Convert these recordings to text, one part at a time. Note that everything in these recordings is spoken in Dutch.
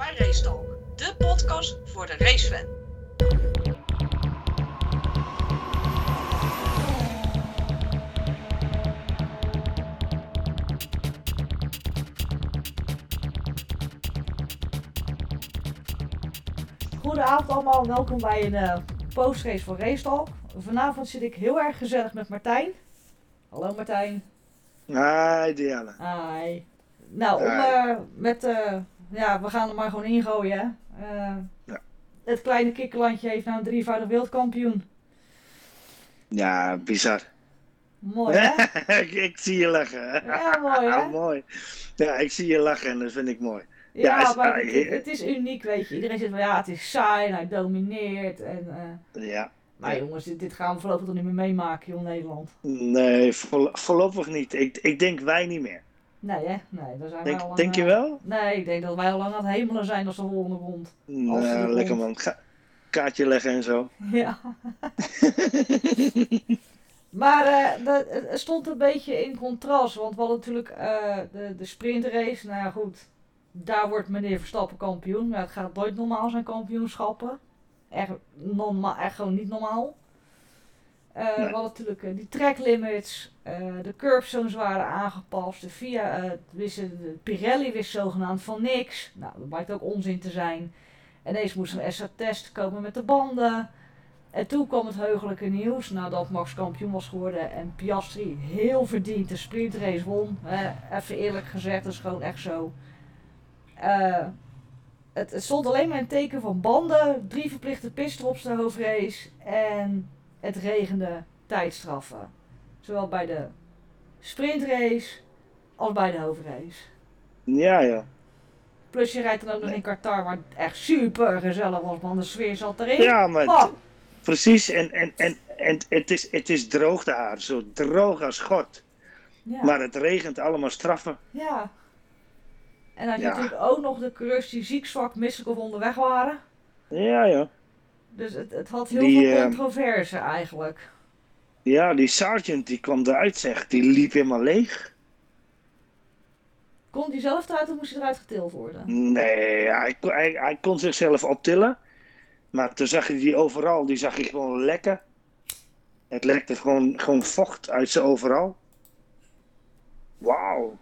bij Racetalk, de podcast voor de racefan. Goedenavond allemaal, welkom bij een uh, postrace voor Racetalk. Vanavond zit ik heel erg gezellig met Martijn. Hallo Martijn. Hi Diana. Hi. Nou, om eh, met, eh, ja, we gaan er maar gewoon ingooien. hè. Eh, Ja. Het kleine kikkerlandje heeft nou een drievoudig wereldkampioen. Ja, bizar. Mooi hè? ik, ik zie je lachen. Ja, mooi hè? mooi. Ja, ik zie je lachen en dat vind ik mooi. Ja, Ja, is- maar ah, het, het is uniek, weet je. Iedereen zegt van ja, het is saai en hij domineert. En, eh, Ja. maar jongens, dit, dit gaan we voorlopig toch niet meer meemaken, joh, Nederland. Nee, voorlo- voorlopig niet. Ik, ik denk wij niet meer. Nee hè? Nee, daar zijn wij al Denk, lang, denk je eh, wel? Nee, ik denk dat wij al lang aan het hemelen zijn als de volgende rond. Ze er Nou, lekker man. Ga, kaartje leggen en zo. Ja. maar eh, dat- het stond een beetje in contrast, want we hadden natuurlijk eh, de, de sprintrace. Nou ja, goed, daar wordt meneer Verstappen kampioen. Maar het gaat nooit normaal zijn kampioenschappen. Echt, norma echt gewoon niet normaal. Eh, We hadden natuurlijk eh, die track limits, eh, de curb zones waren aangepast, de VIA, eh, de Pirelli wist zogenaamd van niks. Nou, dat blijkt ook onzin te zijn. Ineens moest er een extra test komen met de banden. En toen kwam het heugelijke nieuws nadat Max kampioen was geworden en Piastri heel verdiend de sprintrace won. Even eerlijk gezegd, dat is gewoon echt zo. Eh, het, stond alleen maar in teken van banden, drie verplichte pitstops de hoofdrace en het regende tijdstraffen. Zowel bij de sprintrace als bij de hoofdrace. Ja, ja. Plus je rijdt dan ook nog in Qatar, waar het echt super gezellig was, man. De sfeer zat erin. Ja, maar Oh, precies. En, en, en, en het, is, het is droog daar. Zo droog als god. ja. Maar het regent allemaal straffen. ja. En dan had je Ja. natuurlijk ook nog de coureurs die ziek, zwak, misselijk of onderweg waren. Ja, ja. Dus het, het had heel Die, veel eh, controverse eigenlijk. Ja, die sergeant die kwam eruit, zeg. Die liep helemaal leeg. Kon die zelf eruit of moest hij eruit getild worden? Nee, hij, kon- hij, hij kon zichzelf optillen. Maar toen zag je die overal, die zag je gewoon lekken. Het lekte gewoon, gewoon vocht uit zijn overal. Wauw.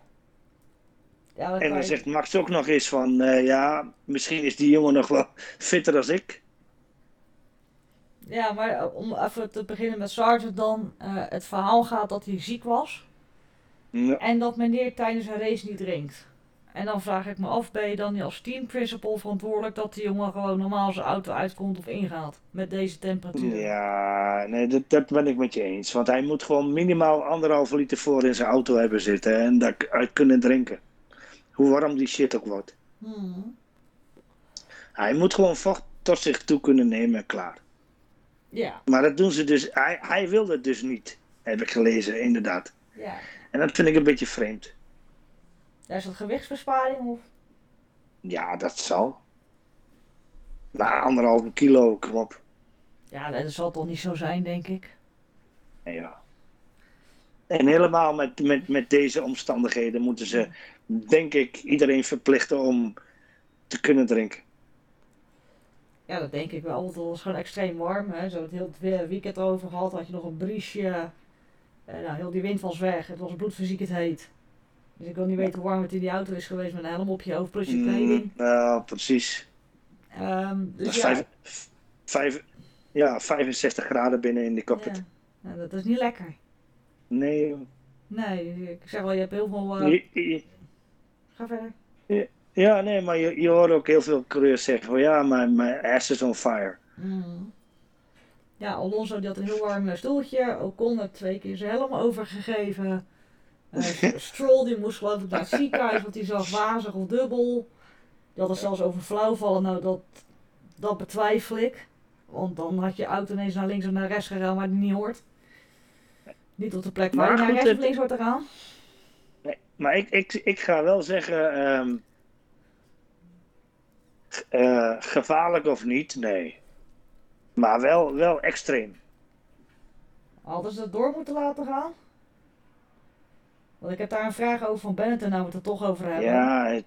Ja, dan En dan je- zegt Max ook nog eens van, eh, ja, misschien is die jongen nog wel fitter als ik. Ja, maar eh, om even te beginnen met Sargent dan. eh, het verhaal gaat dat hij ziek was. Ja, En dat meneer tijdens een race niet drinkt. En dan vraag ik me af, ben je dan niet als team principal verantwoordelijk dat die jongen gewoon normaal zijn auto uitkomt of ingaat? Met deze temperatuur. ja nee, dat, dat ben ik met je eens. Want hij moet gewoon minimaal anderhalve liter voor in zijn auto hebben zitten en daaruit kunnen drinken. Hoe warm die shit ook wordt. Hmm. Hij moet gewoon vocht tot zich toe kunnen nemen en klaar. Ja, Maar dat doen ze dus, hij, hij wil het dus niet, heb ik gelezen, inderdaad. ja. En dat vind ik een beetje vreemd. Ja, Is dat gewichtsbesparing of? Ja, dat zal. Nou, anderhalve kilo, kom op. Ja, dat zal toch niet zo zijn, denk ik. Ja. En helemaal met, met, met deze omstandigheden moeten ze, denk ik, iedereen verplichten om te kunnen drinken. Ja, dat denk ik wel. Want het was gewoon extreem warm. Hè. Zo het heel het we- weekend over gehad. Had je nog een briesje. Eh, nou, heel die wind was weg. Het was bloedfysiek het heet. Dus ik wil niet weten hoe warm het in die auto is geweest met een helm op je hoofd plus je kleding. Mm, nou, precies. Dat dus is ja, vijf, vijf, ja, 65 graden binnen in die cockpit. ja. Nou, dat is niet lekker. Nee, Nee, ik zeg wel, je hebt heel veel... je- je- Ga verder. Ja, nee, maar je, je hoort ook heel veel coureurs zeggen van ja, mijn, mijn ass is on fire. Mm. Ja, Alonso die had een heel warm stoeltje. Ocon heeft twee keer zijn helm overgegeven. Eh, Stroll die moest geloof ik naar het ziekenhuis, want die zag wazig of dubbel. Die had er zelfs over flauwvallen. Nou, dat, dat betwijfel ik. Want dan had je auto ineens naar links of naar rechts gegaan waar die niet hoort. Niet op de plek waar Maar je naar rechts of het- links hoort te gaan. Nee, maar ik, ik, ik ga wel zeggen, ehm, eh, gevaarlijk of niet, nee. Maar wel, wel extreem. Hadden ze het door moeten laten gaan? Want ik heb daar een vraag over van Bennett en nou we het er toch over hebben. Ja, het-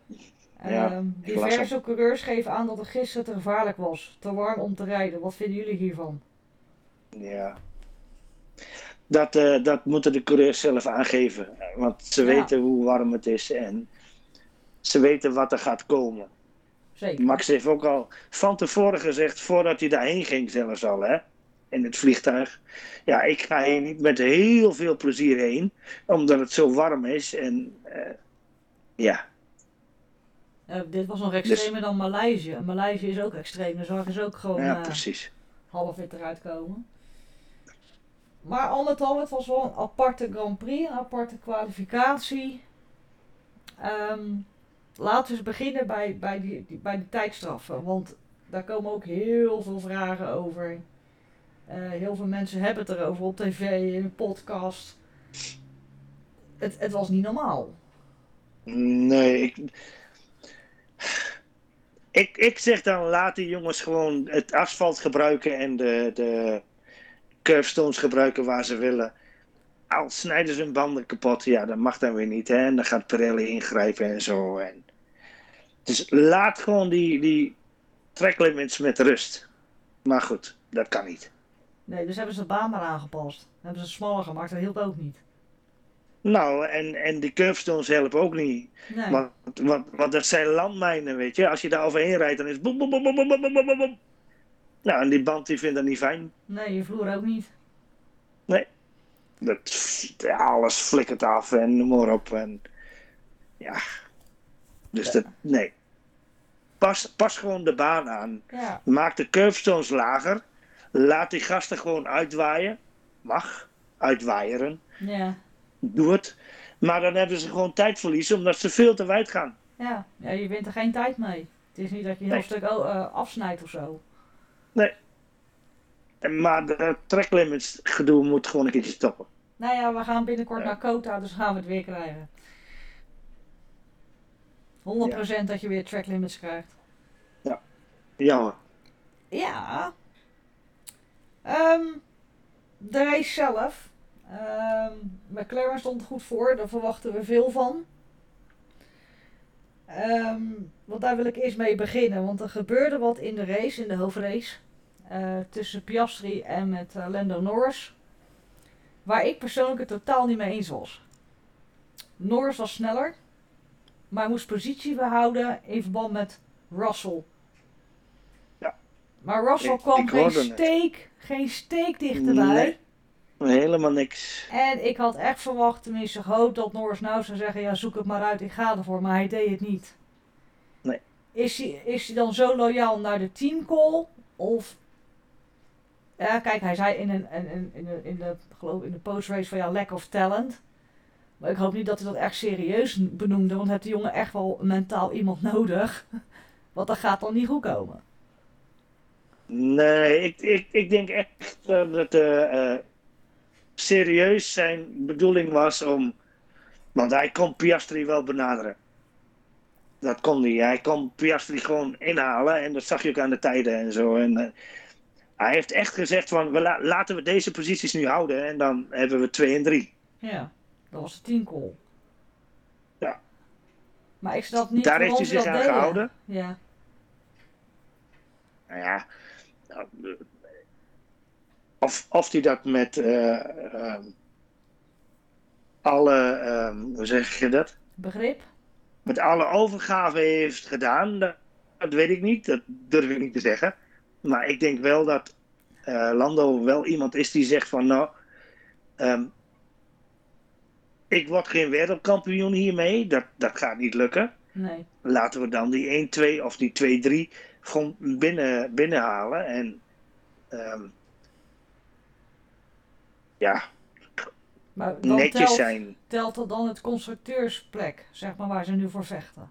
Ja, Ehm, diverse coureurs geven aan dat het gisteren te gevaarlijk was. Te warm om te rijden. Wat vinden jullie hiervan? Ja. Dat, eh, dat moeten de coureurs zelf aangeven. Want ze Ja. weten hoe warm het is en ze weten wat er gaat komen. Zeker. Max heeft ook al van tevoren gezegd, voordat hij daarheen ging zelfs al, hè, in het vliegtuig. Ja, ik ga hier niet met heel veel plezier heen, omdat het zo warm is. En eh, ja, Eh, dit was nog extremer dan Maleisië. En Maleisië is ook extreem. Daar zag ze ook gewoon ja, precies. half wit eruit komen. Maar al met al, het was wel een aparte Grand Prix, een aparte kwalificatie. Ehm, laten we beginnen bij, bij, die, die- bij de tijdstraffen. Want daar komen ook heel veel vragen over. Eh, heel veel mensen hebben het erover op tv, in een podcast. Het, het was niet normaal. Nee, ik, ik, ik zeg dan laat die jongens gewoon het asfalt gebruiken en de, de curbstones gebruiken waar ze willen. Al snijden ze hun banden kapot, ja, dat mag dan weer niet. Hè? En dan gaat Pirelli ingrijpen en zo. En... Dus laat gewoon die, die tracklimits met rust. Maar goed, dat kan niet. Nee, dus hebben ze de baan maar aangepast. Hebben ze het smaller gemaakt, dat hielp ook niet. Nou, en, en die curbstones helpen ook niet. Nee. Want, want, want dat zijn landmijnen, weet je. Als je daar overheen rijdt, dan is het boem, boem, boem, boem, boem, boem, boem. Nou, en die band die vindt dat niet fijn. Nee, je vloer ook niet. Nee. Dat, alles flikkert af en noem maar op. En, ja, dus dat, nee. Pas, pas gewoon de baan aan. Ja, Maak de curbstones lager. Laat die gasten gewoon uitwaaien. Mag. Uitwaaieren. ja, Doe het. Maar dan hebben ze gewoon tijdverlies omdat ze veel te wijd gaan. ja. ja je wint er geen tijd mee. Het is niet dat je een heel Nee. stuk oh, eh, afsnijdt of zo. En- Maar de tracklimits gedoe moet gewoon een keertje stoppen. Nou ja, we gaan binnenkort Ja. naar Kota, dus gaan we het weer krijgen. 100% dat je weer track limits krijgt. Jammer. Ja. Ehm, de race zelf. Ehm, McLaren stond er goed voor, daar verwachten we veel van. Ehm, want daar wil ik eerst mee beginnen, want er gebeurde wat in de race, in de hoofdrace. eh, tussen Piastri en met eh, Lando Norris. Waar ik persoonlijk het totaal niet mee eens was. Norris was sneller, maar moest positie behouden in verband met Russell. Ja. Maar Russell Ik- kwam ik geen het. steek, geen steek dichterbij. Nee. Helemaal niks. En ik had echt verwacht, tenminste gehoopt, dat Norris nou zou zeggen: ja, zoek het maar uit, ik ga ervoor. Maar hij deed het niet. Nee. Is hij, is hij dan zo loyaal naar de teamcall? Of. Ja, kijk, hij zei in, een, in, in, in, de, in, de, geloof, in de postrace van ja, lack of talent. Maar ik hoop niet dat hij dat echt serieus benoemde, want heeft de jongen echt wel mentaal iemand nodig. Want dat gaat dan niet goed komen. Nee, ik, ik, ik denk echt dat eh, serieus zijn bedoeling was om. Want hij kon Piastri wel benaderen. Dat kon hij. Hij kon Piastri gewoon inhalen en dat zag je ook aan de tijden en zo. En, eh, hij heeft echt gezegd van we la- laten we deze posities nu houden en dan hebben we 2 en 3. Ja, dat was teamcall. Ja. Maar ik snap niet Daar heeft hij zich aan deden. gehouden. Ja. Nou ja, nou, of, of hij dat met eh, ehm, alle, ehm, hoe zeg je dat? Begrip? Met alle overgave heeft gedaan, dat, dat weet ik niet. Dat durf ik niet te zeggen. Maar ik denk wel dat eh, Lando wel iemand is die zegt van nou, ehm, ik word geen wereldkampioen hiermee. Dat, dat gaat niet lukken. Nee. Laten we dan die 1-2 of die 2-3 gewoon binnen, binnenhalen. En ehm, ja, Maar dan netjes telt, zijn. telt dat dan het constructeursplek, zeg maar, waar ze nu voor vechten.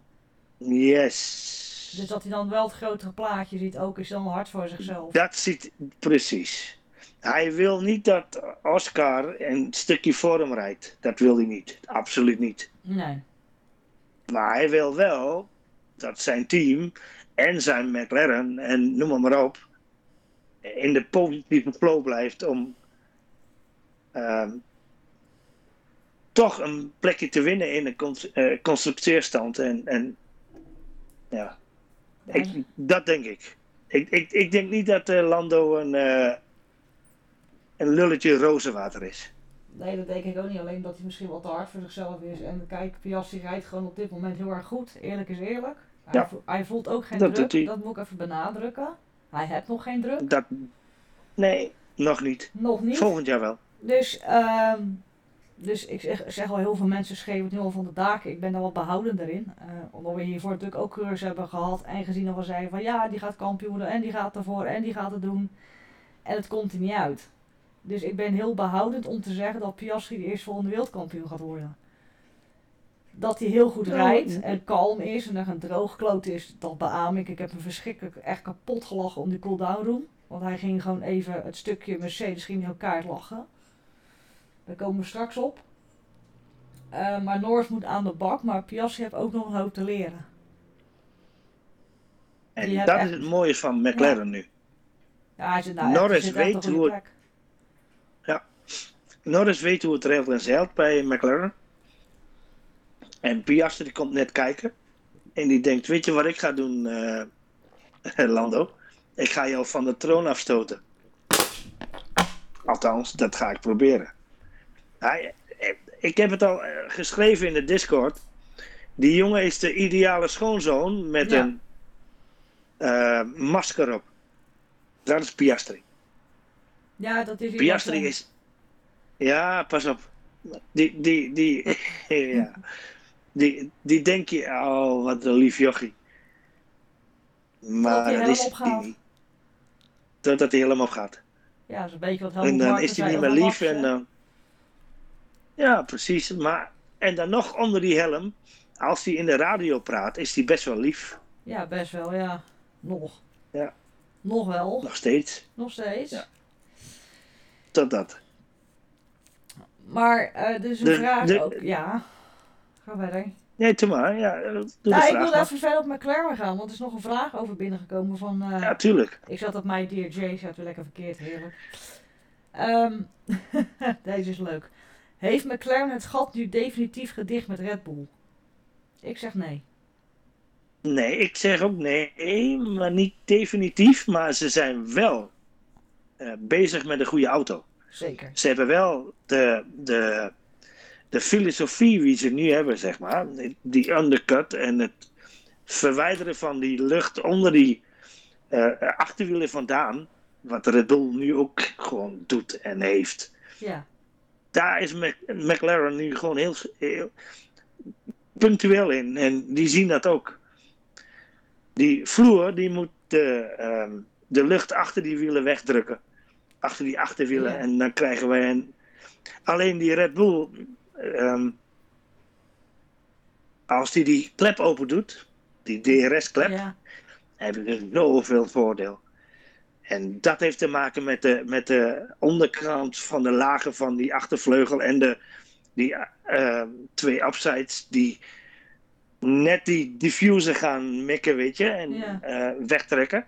Yes. Dus dat hij dan wel het grotere plaatje ziet, ook is dan hard voor zichzelf. Dat ziet precies. Hij wil niet dat Oscar een stukje voor hem rijdt. Dat wil hij niet. Absoluut niet. Nee. Maar hij wil wel dat zijn team en zijn McLaren en noem maar, maar op in de positieve flow blijft om ehm, toch een plekje te winnen in de cons- eh, constructeurstand. En, en Ja, ik, dat denk ik. Ik, ik. ik denk niet dat eh, Lando een, eh, een lulletje rozenwater is. Nee, dat denk ik ook niet. Alleen dat hij misschien wat te hard voor zichzelf is. En kijk, Piastri rijdt gewoon op dit moment heel erg goed. Eerlijk is eerlijk. Hij, Ja. vo- hij voelt ook geen Dat druk. Dat moet ik even benadrukken. Hij heeft nog geen druk. Dat, nee, nog niet. Nog niet. Volgend jaar wel. Dus, ehm, dus ik zeg, zeg al, heel veel mensen schreeuwen het nu al van de daken. Ik ben daar wat behoudender in. Eh, omdat we hiervoor natuurlijk ook coureurs hebben gehad. En gezien dat we zeiden van ja, die gaat kampioenen. En die gaat ervoor. En die gaat het doen. En het komt er niet uit. Dus ik ben heel behoudend om te zeggen dat Piastri de eerstvolgende wereldkampioen gaat worden. Dat hij heel goed Ja, rijdt en kalm is en er een droogkloot is, dat beaam ik. Ik heb hem verschrikkelijk echt kapot gelachen om die cooldown room. Want hij ging gewoon even het stukje Mercedes ging elkaar lachen. Daar komen we straks op. Eh, maar Norris moet aan de bak, maar Piastri heeft ook nog een hoop te leren. En dat is het mooie van McLaren nu. Ja, hij zit nou Norris echt, hij zit echt weet hoe goede het- plek. Norris weet hoe het regelt en zeilt bij McLaren. En Piastri die komt net kijken. En die denkt, weet je wat ik ga doen, eh, Lando? Ik ga jou van de troon afstoten. Althans, dat ga ik proberen. Hij, eh, ik heb het al eh, geschreven in de Discord. Die jongen is de ideale schoonzoon met Ja. een masker op. Dat is Piastri. Ja, dat is Piastri is. Ja, pas op. Die, die, die, ja. die, die denk je, oh, wat een lief jochie. Maar hij dat helemaal is opgaat. die- Totdat hij helemaal gaat. Ja, dat is een beetje wat En Helmut dan is hij niet meer lief en dan. Ja, precies. Maar, en dan nog onder die helm, als hij in de radio praat, is hij best wel lief. Ja, best wel, ja. Nog. Ja. Nog wel. Nog steeds. Nog steeds. Ja. Tot dat. Maar, eh dus een De- vraag de- ook. Ja. Ga verder. Nee, doe maar. Ja, doe nou, ik maar. even verder op McLaren gaan, want er is nog een vraag over binnengekomen van... eh, Ja, tuurlijk. Ik zat op mijn Dear J, zat weer lekker verkeerd, heerlijk. Ehm, deze is leuk. Heeft McLaren het gat nu definitief gedicht met Red Bull? Ik zeg nee. Nee, ik zeg ook nee, maar niet definitief. Maar ze zijn wel eh, bezig met een goede auto. Zeker. Ze hebben wel de, de, de filosofie die ze nu hebben, zeg maar. Die undercut en het verwijderen van die lucht onder die eh, achterwielen vandaan. Wat Red Bull nu ook gewoon doet en heeft. Ja. Daar is Mc- McLaren nu gewoon heel, heel punctueel in. En die zien dat ook. Die vloer die moet de, ehm, de lucht achter die wielen wegdrukken. Achter die achterwielen. Ja. En dan krijgen wij een. Alleen die Red Bull. ehm, als die die klep open doet. Die DRS-klep. Ja. Heb je dus zoveel voordeel. En dat heeft te maken met de, met de onderkant van de lagen van die achtervleugel en de die, eh, twee upsides die net die diffuser gaan mikken, weet je, en Ja. eh, wegtrekken.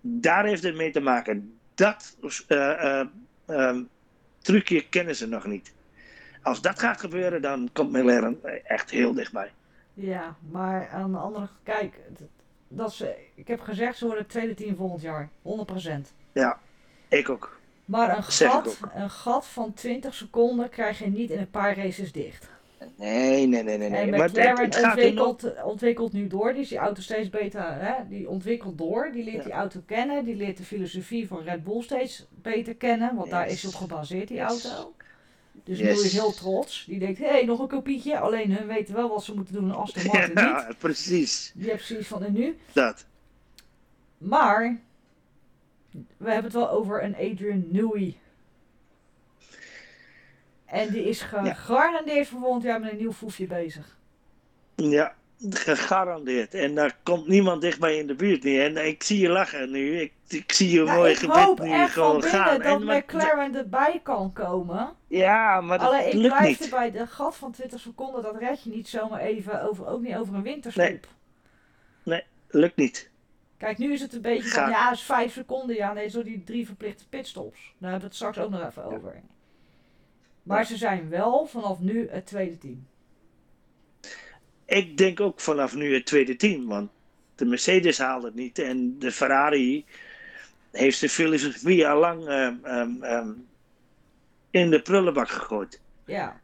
Daar heeft het mee te maken. Dat eh, eh, ehm, trucje kennen ze nog niet. Als dat gaat gebeuren, dan komt McLaren echt heel dichtbij. Ja, maar aan de andere kijk, dat ze, ik heb gezegd ze worden het tweede team volgend jaar, 100%. Ja, ik ook. Maar een gat, een gat van 20 seconden krijg je niet in een paar races dicht. Nee, nee, nee, nee. Maar McLaren het ontwikkelt, ontwikkelt nu door, die is die auto steeds beter, hè? die ontwikkelt door, die leert Ja. die auto kennen, die leert de filosofie van Red Bull steeds beter kennen, want daar is op gebaseerd die Yes. auto. Dus Yes. is heel trots, die denkt, hé, hey, nog een kopietje, alleen hun weten wel wat ze moeten doen en Aston Martin niet. Ja, precies. Die heeft zoiets van, en nu? Dat. Maar, we hebben het wel over een Adrian Newey. En die is gegarandeerd voor volgend jaar met een nieuw foefje bezig. Ja, gegarandeerd. En daar komt niemand dichtbij in de buurt niet. En ik zie je lachen nu. Ik, ik zie je Nou, mooi hoop nu echt van gewoon binnen gaan. dat En, McLaren erbij kan komen. ja, maar dat Alleen ik lukt blijf niet. erbij, de gat van 20 seconden, dat red je niet zomaar even, over, ook niet over een winterstop. Nee. Lukt niet. Kijk, nu is het een beetje van, ja, is 5 seconden, ja, nee, zo die drie verplichte pitstops. Daar hebben we het straks ook nog even over. Maar ze zijn wel vanaf nu het tweede team. Ik denk ook vanaf nu het tweede team. Want de Mercedes haalde het niet. En de Ferrari heeft zijn filosofie al lang ehm, ehm, ehm, in de prullenbak gegooid. Ja.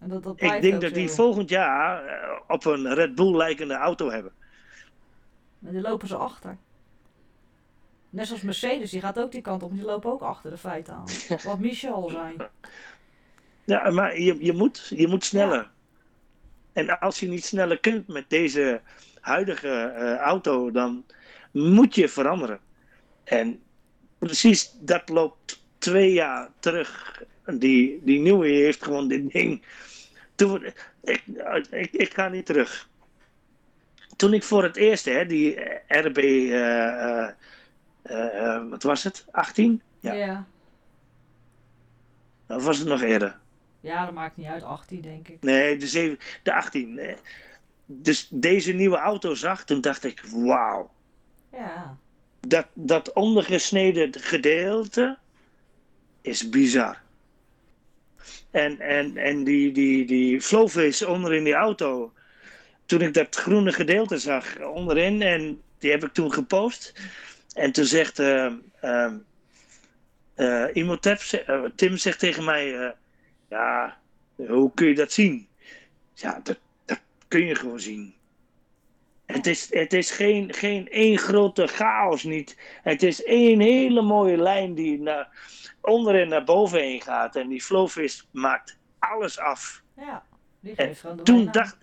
En dat, dat Ik denk dat die volgend jaar eh, op een Red Bull lijkende auto hebben. Maar die lopen ze achter. Net zoals Mercedes, die gaat ook die kant op. Die lopen ook achter de feiten aan. Wat Michel al zei. Ja, maar je, je, moet, je moet sneller. En als je niet sneller kunt met deze huidige eh, auto, dan moet je veranderen. En precies dat loopt twee jaar terug. Die, die nieuwe heeft gewoon dit ding. Toen, ik, ik, ik ga niet terug. Toen ik voor het eerst, hè, die RB, eh, eh, wat was het? 18? Ja. Ja. ja. Of was het nog eerder? Dat maakt niet uit. 18 denk ik. Nee, de, zeven, de 18. eh. Dus deze nieuwe auto zag, toen dacht ik, wauw. Ja. Dat, dat ondergesneden gedeelte is bizar. En, en, en die, die, die flowface onderin die auto. Toen ik dat groene gedeelte zag onderin, en die heb ik toen gepost. En toen zegt eh, Tim zegt tegen mij, eh, ja, hoe kun je dat zien? Ja, dat, dat kun je gewoon zien. Het is, het is geen, geen één grote chaos niet. Het is één hele mooie lijn die naar onderin naar boven heen gaat. En die flowfish maakt alles af. Ja. Die En geeft gewoon Toen dacht...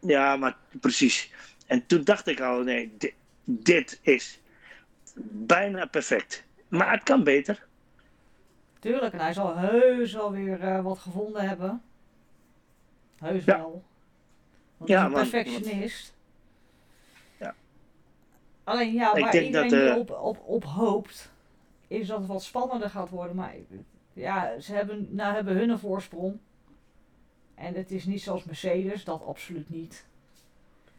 Ja, maar precies. En toen dacht ik al, nee, dit, dit is bijna perfect. Maar het kan beter. Tuurlijk, en hij zal heus wel weer eh, wat gevonden hebben. Heus Ja. wel. Want Ja, hij is maar- een perfectionist. Ja. Alleen ja, waar iedereen dat, nu eh, op, op, op hoopt, is dat het wat spannender gaat worden. Maar ja, ze hebben, nou hebben hun een voorsprong. En het is niet zoals Mercedes, dat absoluut niet.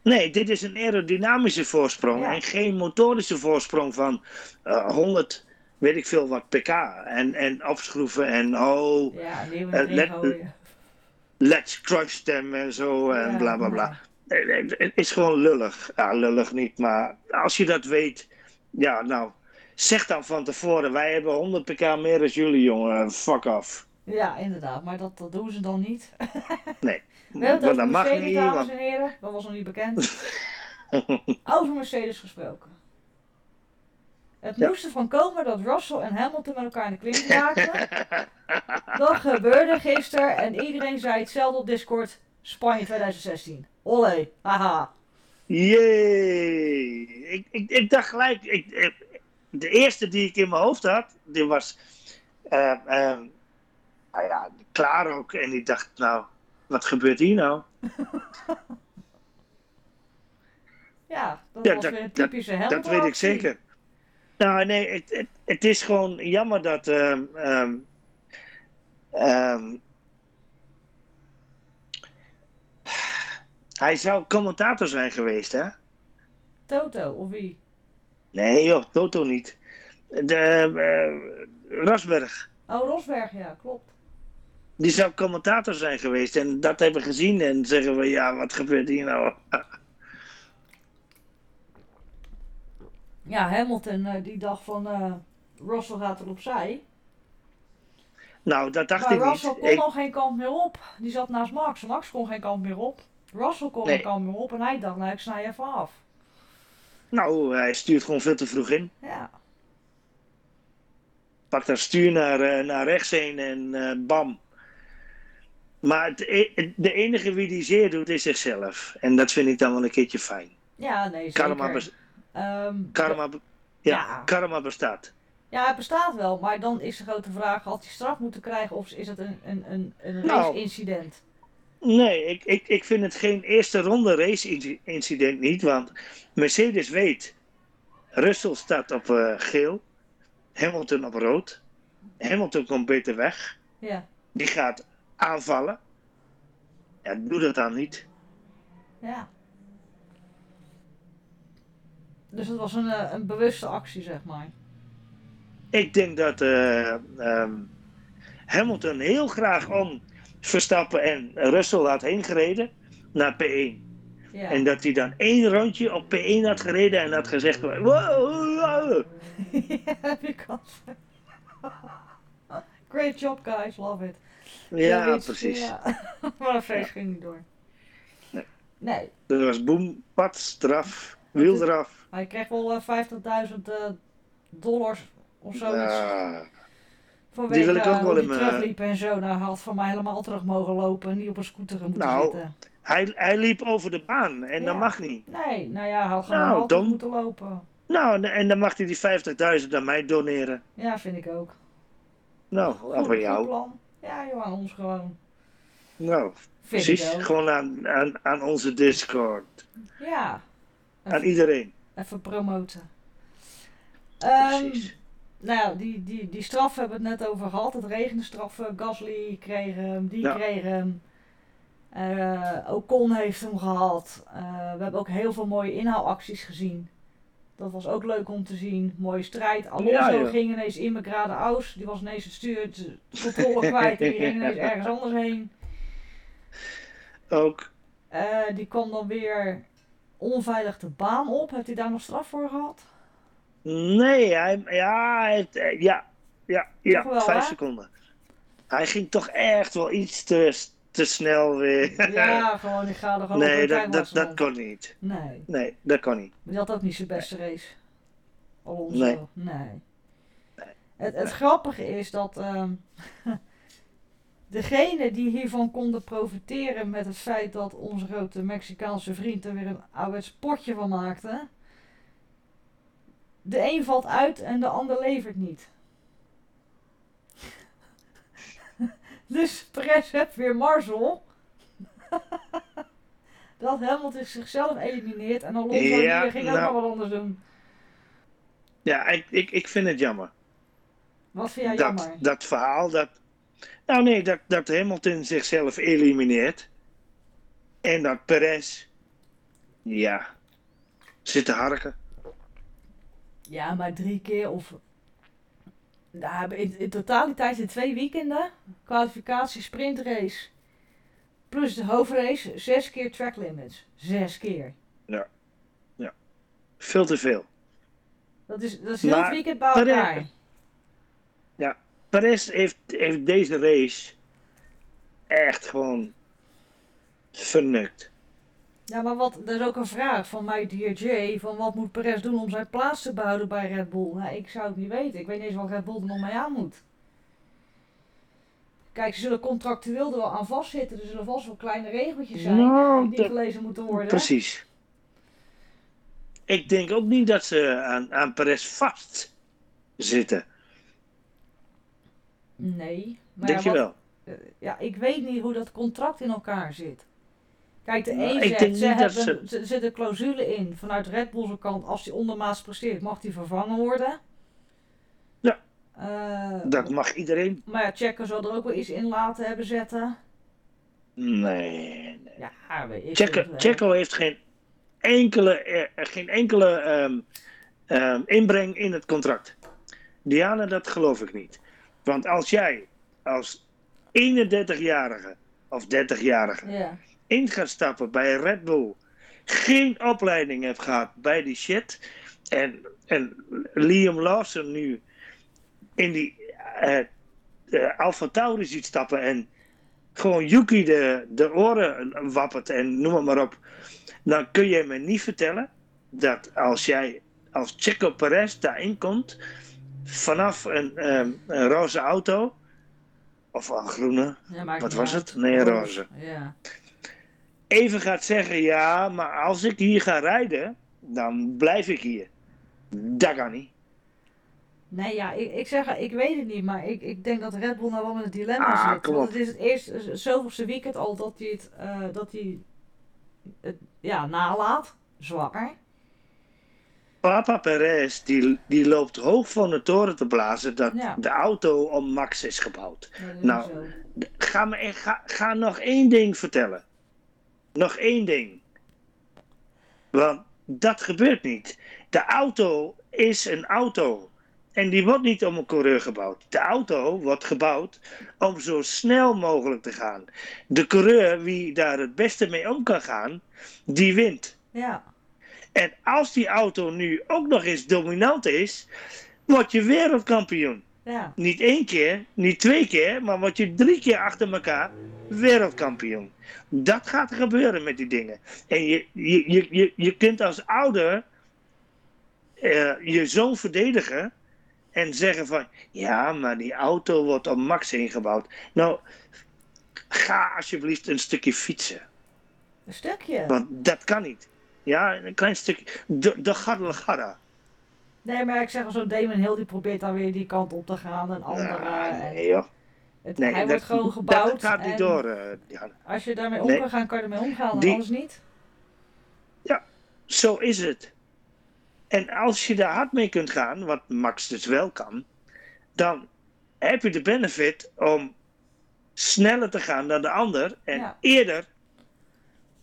Nee, dit is een aerodynamische voorsprong. Ja. En geen motorische voorsprong van eh 100, weet ik veel wat, pk. En, en opschroeven en oh, Ja, erin let- let's crush them en zo en Ja, bla bla bla. Eh, eh, Het is gewoon lullig. Ja, lullig niet, maar als je dat weet, ja, nou, zeg dan van tevoren: wij hebben 100 pk meer dan jullie, jongen. Fuck off. Ja, inderdaad, maar dat, dat doen ze dan niet. Nee, want dat mag niet. dames en heren. Dat was nog niet bekend. over Mercedes gesproken. Het Ja. moest ervan komen dat Russell en Hamilton met elkaar in de klink raakten. dat gebeurde gisteren en iedereen zei hetzelfde op Discord. Spanje 2016. Olé, haha. Jee. Ik, ik, ik dacht gelijk, ik, de eerste die ik in mijn hoofd had, die was eh, nou ja, klaar ook. En ik dacht, nou, wat gebeurt hier nou? Ja, dat Ja, was dat- weer een dat- typische Hamilton Dat weet ik zeker. Nou, nee, het, het, het is gewoon jammer dat. ehm, ehm, ehm, hij zou commentator zijn geweest, hè? Toto, of wie? Nee, joh, Toto niet. De, eh, Rosberg. Oh, Rosberg, ja, klopt. Die zou commentator zijn geweest en dat hebben gezien en zeggen we, ja, wat gebeurt hier nou? Ja, Hamilton eh, die dacht van eh Russell gaat er opzij. Nou, dat dacht maar ik Russell niet. kon Ik, al geen kant meer op. Die zat naast Max. Max kon geen kant meer op. Russell kon Nee. geen kant meer op. En hij dacht, nou ik snij even af. nou, hij stuurt gewoon veel te vroeg in. Ja, Pakt dat stuur naar, eh, naar rechts heen en bam. Maar het, e- de enige wie die zeer doet is zichzelf. En dat vind ik dan wel een keertje fijn. ja nee zeker. Karma, Ehm, karma, ja, Ja. karma bestaat. Ja, het bestaat wel. Maar dan is de grote vraag, had hij straf moeten krijgen of is het een, een, een, een Nou. race-incident? Nee, ik, ik, ik vind het geen eerste ronde race inci- incident niet. Want Mercedes weet. Russell staat op eh, geel. Hamilton op rood. Hamilton komt beter weg. Ja, Die gaat aanvallen. Ja, doe dat dan niet. ja. Dus het was een, eh, een bewuste actie, zeg maar. Ik denk dat eh, ehm, Hamilton heel graag om Verstappen en Russell had heen gereden naar P1. Ja. En dat hij dan één rondje op P1 had gereden en had gezegd: wow, wow. ja, al. Great job, guys, love it. Ja, precies. Ja. maar dat feest ging niet door. Nee. Nee, Dat was boem, pad, straf, wiel eraf. Hij kreeg wel eh, 50.000 eh, dollars of zoiets. Ja, Vanwege die wil ik ook eh, wel in mijn- terugliep en zo. Nou, hij had van mij helemaal terug mogen lopen en niet op een scooter moeten Nou, zitten. hij, hij liep over de baan en dat mag niet. Nee, nou ja, hij had gewoon Nou, moeten lopen. Nou, en dan mag hij die 50.000 aan mij doneren. Ja, vind ik ook. Nou, Goed, af goed jou. plan. Ja, joh, aan ons gewoon. Nou, Vind precies. Gewoon aan, aan, aan onze Discord. Ja. Aan iedereen. Even promoten. Ehm, Precies. nou ja, die, die, die straf hebben we het net over gehad. Het regende straffen. Gasly kreeg hem, die Ja. kreeg hem. Eh, Ocon heeft hem gehad. Eh, we hebben ook heel veel mooie inhaalacties gezien. Dat was ook leuk om te zien. Mooie strijd. Alonso Ja, ja. ging ineens in mijn grade aus. Die was ineens het stuur, de controle kwijt. En die ging ineens ergens anders heen. Ook. Eh, die kwam dan weer onveilig de baan op. Heeft hij daar nog straf voor gehad? Nee, hij, ja, hij heeft, eh, ja, ja, ja, wel, vijf hè? seconden. Hij ging toch echt wel iets te, te snel weer. Ja, gewoon, ik ga er gewoon nee, dat, dat, dat kon niet. Nee, Nee, dat kon niet. maar die had ook niet zijn beste race. Alonso. Nee. nee. Het, het grappige is dat ehm degene die hiervan konden profiteren met het feit dat onze grote Mexicaanse vriend er weer een oude sportje van maakte. De een valt uit en de ander levert niet. dus Perez weer Marzel. dat Hamilton zichzelf elimineert en Alonso Ja, ging ook nou. nog wat anders doen. Ja, ik, ik, ik vind het jammer. Wat vind jij dat, jammer? dat verhaal, dat... Nou nee, dat, dat Hamilton zichzelf elimineert. En dat Perez... Ja... Zit te harken. Ja, maar drie keer of. Nou, in, in totaliteit in twee weekenden. Kwalificatie, sprintrace. Plus de hoofdrace, zes keer track limits. Zes keer. Veel te veel. Dat is, dat is heel het weekend bij elkaar. Perez heeft, heeft deze race echt gewoon vernukt. Ja, maar wat, er is ook een vraag van mij, DJ, van wat moet Perez doen om zijn plaats te behouden bij Red Bull? Nou, ik zou het niet weten. Ik weet niet eens wat Red Bull er nog mee aan moet. Kijk, ze zullen contractueel er wel aan vastzitten. Er zullen vast wel kleine regeltjes zijn Nou, die dat- gelezen moeten worden. Precies. Ik denk ook niet dat ze aan, aan Perez vast zitten. Nee. Maar Denk ja, je wel? eh, ja, ik weet niet hoe dat contract in elkaar zit. Kijk, de Nou, een zegt, ze hebben, er zit een clausule in vanuit Red Bull's kant. Als hij ondermaats presteert, mag hij vervangen worden. Ja. Eh, Dat mag iedereen. Maar ja, Checo zal er ook wel iets in laten hebben zetten. Nee. nee. Ja, Checo. Checo heeft geen enkele, eh, geen enkele ehm, ehm, inbreng in het contract. Diana, dat geloof ik niet. Want als jij als 31-jarige of 30-jarige Ja, in gaat stappen bij Red Bull, geen opleiding hebt gehad bij die shit, en, en Liam Lawson nu in die eh eh, Alfa Tauri ziet stappen en gewoon Yuki de, de oren wappert en noem maar op, dan kun je me niet vertellen dat als jij als Checo Perez daarin komt, vanaf een, ehm, een roze auto, of een groene, ja Wat was het? Nee, roze. Ja. even gaat zeggen: ja, maar als ik hier ga rijden, dan blijf ik hier. Dat kan niet. Nee, ja, ik, ik zeg, ik weet het niet, maar ik, ik denk dat Red Bull nou wel met een dilemma Ah, zit. kom Want het is het eerste, zoveelste weekend al dat hij het, eh, dat hij het, ja, nalaat. Zwakker. Papa Perez die, die loopt hoog van de toren te blazen dat Ja. de auto om Max is gebouwd. Ja, Nou. zo. Ga, me, ga, ga nog één ding vertellen. Nog één ding. Want dat gebeurt niet. De auto is een auto. En die wordt niet om een coureur gebouwd. De auto wordt gebouwd om zo snel mogelijk te gaan. De coureur, wie daar het beste mee om kan gaan, die wint. Ja. En als die auto nu ook nog eens dominant is, word je wereldkampioen. Ja. Niet één keer, niet twee keer, maar word je drie keer achter elkaar wereldkampioen. Dat gaat gebeuren met die dingen. En je, je, je, je, je kunt als ouder eh, je zoon verdedigen en zeggen van ja, maar die auto wordt op max ingebouwd. Nou, ga alsjeblieft een stukje fietsen. Een stukje. Want dat kan niet. Ja, een klein stukje. De, de. Nee, maar ik zeg al, zo'n Damon Hill die probeert dan weer die kant op te gaan. En andere. Ah, en nee, joh. het, Nee, hij dat, wordt gewoon gebouwd. Dat gaat niet door. eh, Jan. Als je daarmee om Nee. kan gaan, kan je ermee omgaan. Die- anders niet. Zo is het. En als je daar hard mee kunt gaan, wat Max dus wel kan, dan heb je de benefit om sneller te gaan dan de ander en Ja. eerder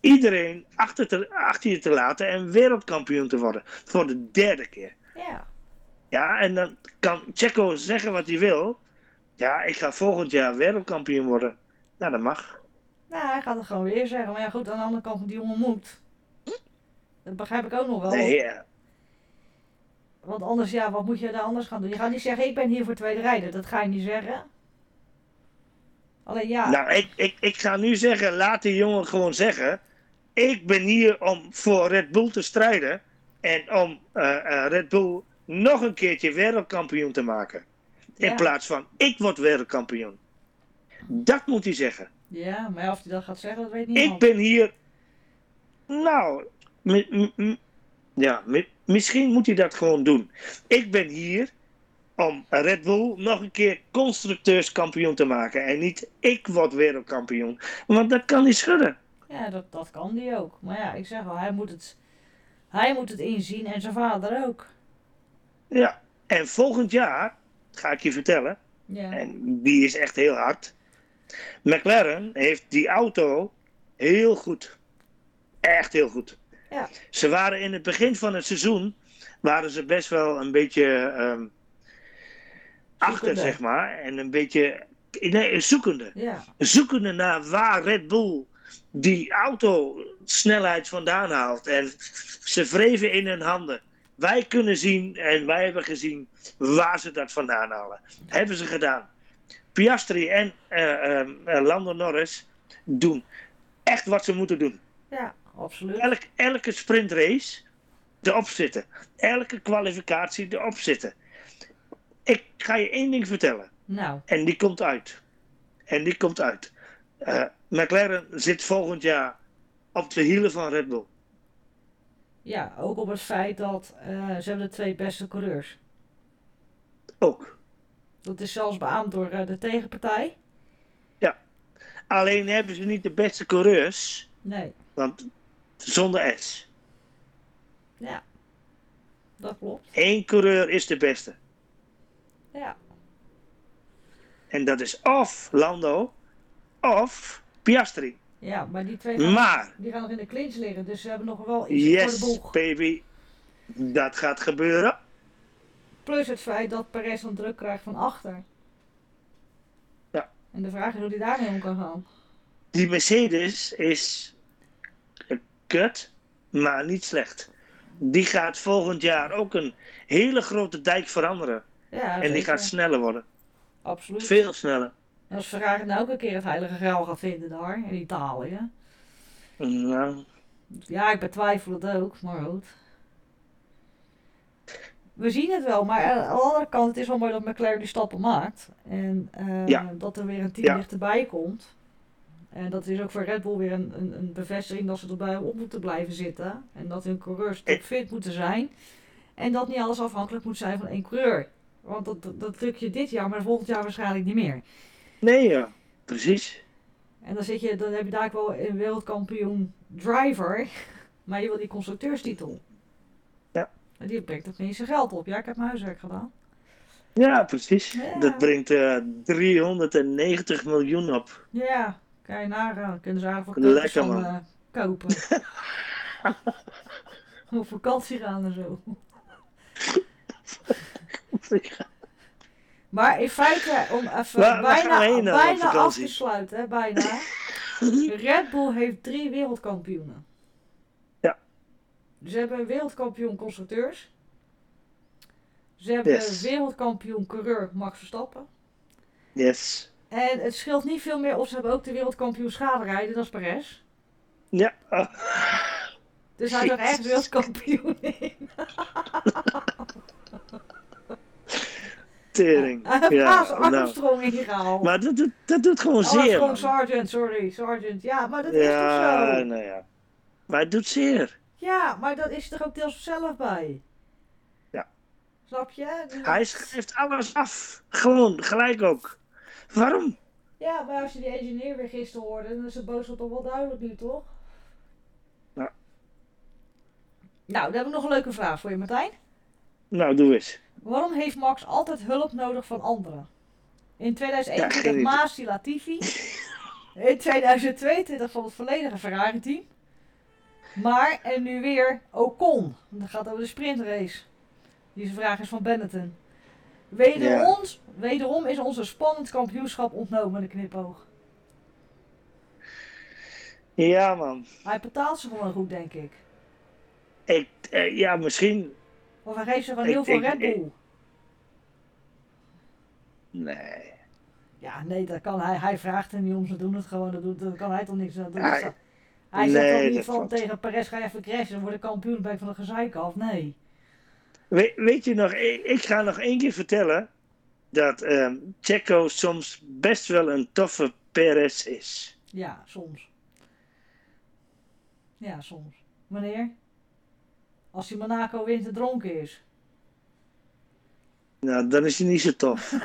iedereen achter, te, achter je te laten en wereldkampioen te worden. Voor de derde keer. Ja. Ja, en dan kan Checo zeggen wat hij wil. Ja, ik ga volgend jaar wereldkampioen worden. Nou, dat mag. Nou, hij gaat het gewoon weer zeggen. Maar ja, goed, aan de andere kant die jongen moet. Dat begrijp ik ook nog wel. Nee, ja. Want anders, ja, wat moet je daar anders gaan doen? Je gaat niet zeggen, ik ben hier voor tweede rijder. Dat ga je niet zeggen. Alleen ja, Nou, ik, ik, ik ga nu zeggen, laat die jongen gewoon zeggen. Ik ben hier om voor Red Bull te strijden. En om eh, eh, Red Bull nog een keertje wereldkampioen te maken. In Ja. plaats van, ik word wereldkampioen. Dat moet hij zeggen. ja, maar of hij dat gaat zeggen, dat weet Ik niemand. ben hier. Nou, ja, mi- misschien moet hij dat gewoon doen. Ik ben hier om Red Bull nog een keer constructeurskampioen te maken. En niet ik word wereldkampioen. Want dat kan niet schudden. Ja, dat, dat kan die ook. Maar ja, ik zeg al, hij moet het, hij moet het inzien en zijn vader ook. Ja. En volgend jaar, ga ik je vertellen, Ja, en die is echt heel hard. McLaren heeft die auto heel goed. Echt heel goed. Ja. Ze waren in het begin van het seizoen, waren ze best wel een beetje ehm, achter, zeg maar. En een beetje nee, zoekende. ja, Zoekende naar waar Red Bull die auto snelheid vandaan haalt. En ze wreven in hun handen. Wij kunnen zien en wij hebben gezien waar ze dat vandaan halen. Hebben ze gedaan. Piastri en eh, Lando Norris doen echt wat ze moeten doen. ja, absoluut. Elk, elke sprintrace erop zitten. Elke kwalificatie erop zitten. Ik ga je één ding vertellen. Nou, En die komt uit. En die komt uit. Eh, McLaren zit volgend jaar op de hielen van Red Bull. ja, ook op het feit dat eh, ze hebben de twee beste coureurs. Ook. Dat is zelfs beaamd door eh, de tegenpartij. Alleen hebben ze niet de beste coureurs. Nee, Want zonder S. ja, dat klopt. Eén coureur is de beste. Ja, En dat is of Lando of Piastri. ja maar die twee gaan, Maar, die gaan nog in de clinch liggen, dus ze hebben nog wel iets voor de yes boeg. baby, dat gaat gebeuren. Plus het feit dat Perez dan druk krijgt van achter. Ja. En de vraag is hoe hij daarmee om kan gaan. Die Mercedes is kut, maar niet slecht. Die gaat volgend jaar ook een hele grote dijk veranderen. Ja, En die gaat sneller worden. Absoluut. Veel sneller. En als Ferrari nou ook een keer het heilige graal gaat vinden daar, in Italië. Nou, Ja, ik betwijfel het ook, maar goed. We zien het wel, maar aan de andere kant, het is wel mooi dat McLaren die stappen maakt. En eh, Ja. dat er weer een team Ja. dichterbij komt. En dat is ook voor Red Bull weer een, een, een bevestiging dat ze erbij op moeten blijven zitten. En dat hun coureurs Eh. topfit moeten zijn. En dat niet alles afhankelijk moet zijn van één coureur. Want dat, dat, dat lukt je dit jaar, maar volgend jaar waarschijnlijk niet meer. nee ja, precies. En dan, zit je, dan heb je daar ook wel een wereldkampioen driver, maar je wil die constructeurstitel. Ja. En die brengt ook niet zijn geld op. Ja, ik heb mijn huiswerk gedaan. Ja, precies. Ja. Dat brengt eh 390 miljoen op. Ja, kan je nagaan. Kunnen ze eigenlijk Lekker, voor van eh, kopen. op vakantie gaan en zo. Maar in feite, om even Waar- waar gaan bijna, heen bijna af vakantie? te sluiten, hè, bijna. Red Bull heeft drie wereldkampioenen. Ja. Ze hebben een wereldkampioen constructeurs. Ze hebben Yes. een wereldkampioen coureur Max Verstappen. Yes. En het scheelt niet veel meer of ze hebben ook de wereldkampioen schaderijden, dat is Perez. Ja. Dus hij is er echt wereldkampioen in. tering. Ja, Haas nou. Ingehaald. Maar dat, doet- dat doet gewoon zeer. Armstrong man. Sergeant, sorry, Sergeant. Ja, maar dat is toch Ja, zo? nou ja. Maar het doet zeer. Ja, maar dat is er ook deels zelf bij. Ja. Snap je? Dus- Hij schrijft alles af. Gewoon, gelijk ook. Waarom? Ja, maar als je die engineer weer gisteren hoorde, dan is de boodschap toch wel duidelijk nu, toch? Ja. Nou, dan heb ik nog een leuke vraag voor je, Martijn. Nou, doe eens. Waarom heeft Max altijd hulp nodig van anderen? In 2021 Ja. Masi Latifi. In 2022 van het volledige Ferrari-team. Maar, en nu weer Ocon. Dat gaat over de sprintrace. Deze vraag is van Benetton. Wederom, wederom is onze spannend kampioenschap ontnomen, de knipoog. Ja, man. Hij betaalt ze gewoon goed, denk ik. Ik, eh, ja, misschien. Of geeft ze van heel veel Red Bull. Nee. Ja, nee, dat kan hij. Hij vraagt er niet om, ze doen het gewoon. Dat, doet, dat kan hij toch niks aan doen. Hij- hij zegt toch niet dat van tegen Perez, ga je even crashen, dan word ik kampioen, ben ik van de gezeik af. Nee. We- weet je nog, ik, ik ga nog één keer vertellen dat ehm Checo soms best wel een toffe Perez is. Ja, soms. Ja, soms. Wanneer? Als hij Monaco wint en dronken is. Nou, dan is hij niet zo tof.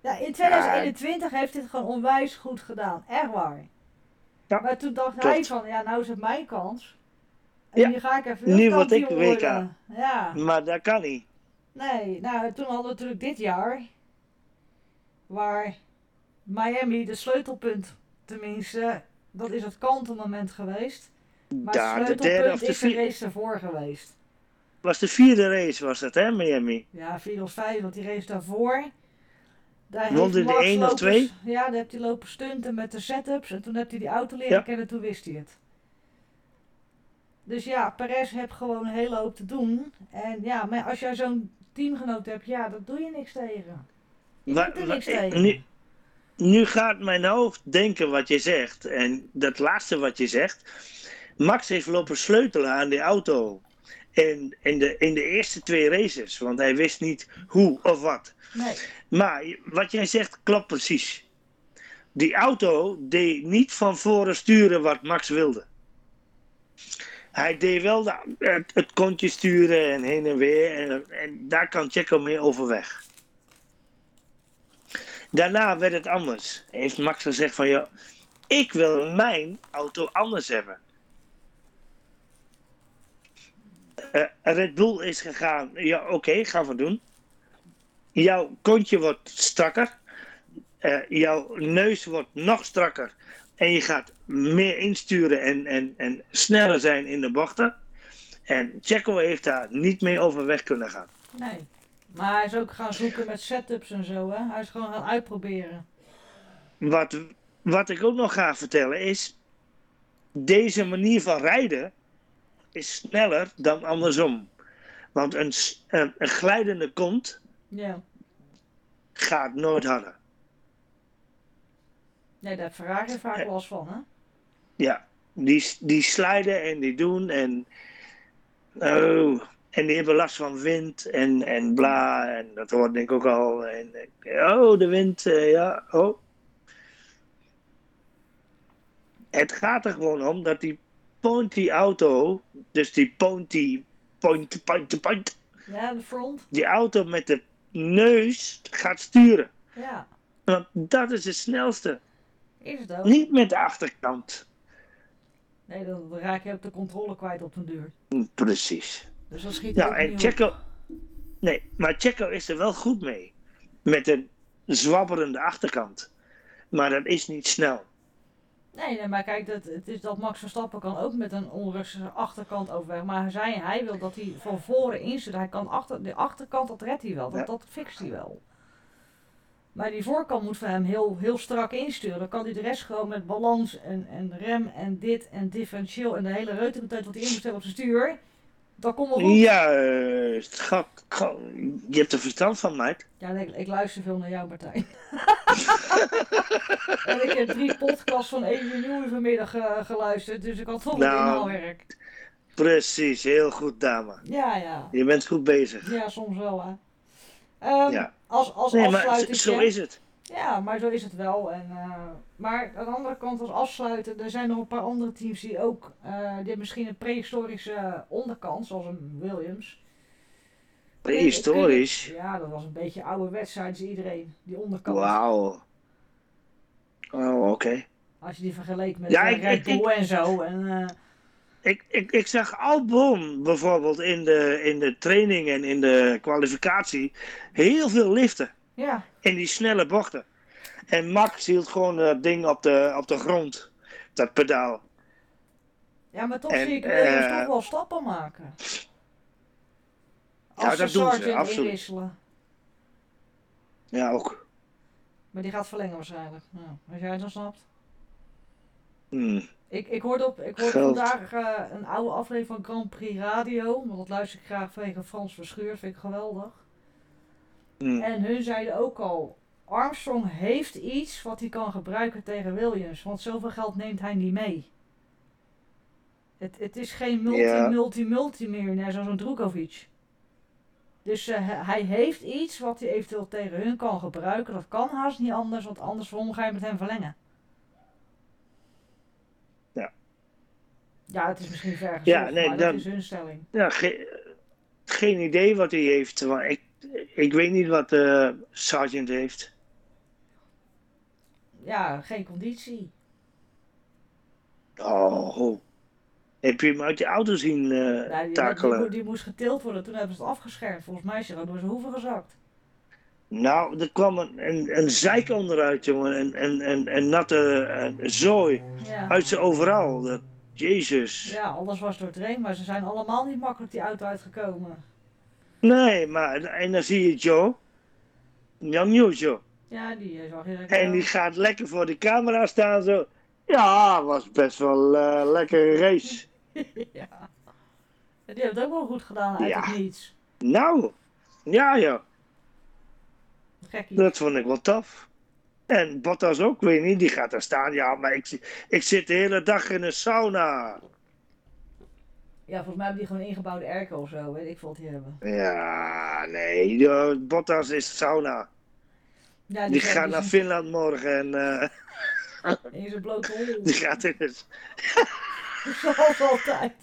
Ja, in 2021 heeft hij het gewoon onwijs goed gedaan. Echt waar. Ja, maar toen dacht hij van, ja, nou is het mijn kans. En Ja, nu ga ik even nu word ik WK. Ja. Maar dat kan niet. Nee, nou toen hadden we natuurlijk dit jaar, waar Miami de sleutelpunt, tenminste, dat is het kantelmoment geweest. Maar Daar, het de derde of sleutelpunt de is de race ervoor geweest. Was de vierde race, was dat, hè, Miami? Ja, 4 of 5, want die race daarvoor. Daar Won de één of twee? Ja, daar heeft hij lopen stunten met de setups en toen heeft hij die auto leren Ja. kennen, toen wist hij het. Dus ja, Perez heeft gewoon een hele hoop te doen. En ja, maar als jij zo'n teamgenoot hebt, ja, daar doe je niks tegen. Je doet er niks ik- tegen. nu, nu gaat mijn hoofd denken wat je zegt. En dat laatste wat je zegt. Max heeft lopen sleutelen aan die auto. In, in, de, in de eerste twee races. Want hij wist niet hoe of wat. Nee, Maar wat jij zegt klopt precies. Die auto deed niet van voren sturen wat Max wilde. Hij deed wel de- het, het kontje sturen en heen en weer. En, en daar kan Checo mee overweg. Daarna werd het anders. Heeft Max gezegd van ja, ik wil mijn auto anders hebben. Eh, Red Bull is gegaan. Ja, oké, gaan we doen. Jouw kontje wordt strakker. Eh, jouw neus wordt nog strakker. En je gaat meer insturen en, en, en sneller zijn in de bochten. En Checo heeft daar niet mee overweg kunnen gaan. nee. Maar hij is ook gaan zoeken met setups en zo, hè. Hij is gewoon gaan uitproberen. Wat, wat ik ook nog ga vertellen is. Deze manier van rijden is sneller dan andersom. Want een, een, een glijdende kont Ja. gaat nooit harder. Nee, daar heeft Ferrari vaak Eh. last van, hè. Ja, die, die slijden en die doen en. Oh, en die hebben last van wind en, en bla. En dat hoorde ik ook al. En, oh, de wind, eh, ja, oh. Het gaat er gewoon om dat die pointy auto, dus die pointy, point, point, point, Ja, de front. die auto met de neus gaat sturen. Ja, Want dat is het snelste. is het ook. Niet met de achterkant. Nee, dan raak je ook de controle kwijt op den duur. Precies. Dus dat schiet Nou, en. Checo. Nee, maar Checo is er wel goed mee. Met een zwabberende achterkant. Maar dat is niet snel. Nee, nee, maar kijk, dat, het is dat Max Verstappen kan ook met een onrustige achterkant overweg. Maar hij, hij wil dat hij van voren instuurt. Hij kan achter, de achterkant, dat redt hij wel. Dat, Ja. dat fixt hij wel. Maar die voorkant moet voor hem heel, heel strak insturen. Dan kan hij de rest gewoon met balans en, en rem en dit en differentieel en de hele reutemeteut wat hij in moet stellen op zijn stuur. Dat komt wel goed. Ga- ga- je hebt er verstand van, meid. Ja, ik, ik luister veel naar jou, Martijn. en ik heb drie podcasts van Adrian Newey vanmiddag eh, geluisterd, dus ik had toch Nou. wat inhaalwerk. Precies, heel goed, dame. Ja, ja. Je bent goed bezig. Ja, soms wel, hè. Ehm, Ja. Als, als Nee, maar zo is het. Ja, maar zo is het wel. En, eh, maar aan de andere kant, als afsluiten, er zijn nog een paar andere teams die ook, eh, die misschien een prehistorische onderkant, zoals een Williams. Prehistorisch. Ja, dat was een beetje oude wedstrijd, iedereen, die onderkant. Wauw. Oh, oké. Als je die vergeleek met Ja, ik- Red ik- Bull en zo. En, eh, Ik, ik, ik zag Albon bijvoorbeeld in de, in de training en in de kwalificatie heel veel liften. ja, In die snelle bochten. En Max hield gewoon dat ding op de, op de grond. Dat pedaal. ja, maar toch En, zie ik Williams eh, toch wel stappen maken. Ja, Als dat ze doen ze, absoluut. inwisselen. Ja, ook. Maar die gaat verlengen waarschijnlijk. Ja, als jij het dan snapt. Hmm. Ik, ik hoorde, op, ik hoorde Geld. vandaag eh, een oude aflevering van Grand Prix Radio. Want dat luister ik graag vanwege Frans Verschuur. Vind ik geweldig. Hmm. En hun zeiden ook al. Armstrong heeft iets wat hij kan gebruiken tegen Williams. Want zoveel geld neemt hij niet mee. Het, het is geen multi, Ja. multi, multi miljonair zoals een Drukovic. Dus eh, hij- heeft iets wat hij eventueel tegen hun kan gebruiken. Dat kan haast niet anders, want anders ga je met hem verlengen? Ja. Ja, het is misschien ver Ja, nee, maar dan- dat is hun stelling. Ja, ge- geen idee wat hij heeft. Maar ik, ik weet niet wat eh Sergeant heeft. Ja, geen conditie. Oh. Heb je hem uit die auto zien eh, Nou, die, takelen? die, die moest getild worden, toen hebben ze het afgeschermd. Volgens mij is hij gewoon door zijn hoeven gezakt. Nou, er kwam een, een, een zeik onderuit, jongen. En, en, en, en natte eh, zooi Ja. uit zijn overal. Dat, Jezus. ja, alles was doortrain, maar ze zijn allemaal niet makkelijk die auto uitgekomen. Nee, maar en dan zie je Joe. Jan Nieuws, joh. Ja, die zag je direct En wel. die gaat lekker voor de camera staan zo. Ja, was best wel eh lekkere race. ja. En Die heeft het ook wel goed gedaan uit Ja. het niets. Nou, ja joh. Gekkie. Dat vond ik wel tof. En Bottas ook, weet je niet, die gaat daar staan. Ja, maar ik, ik zit de hele dag in een sauna. Ja, volgens mij hebben die gewoon ingebouwde airco of zo, weet ik veel wat die hebben. Ja, nee, Bottas is sauna. Ja, Die zat gaat naar in- Finland morgen en eh, In zijn blote hol. die gaat in het... Zoals altijd.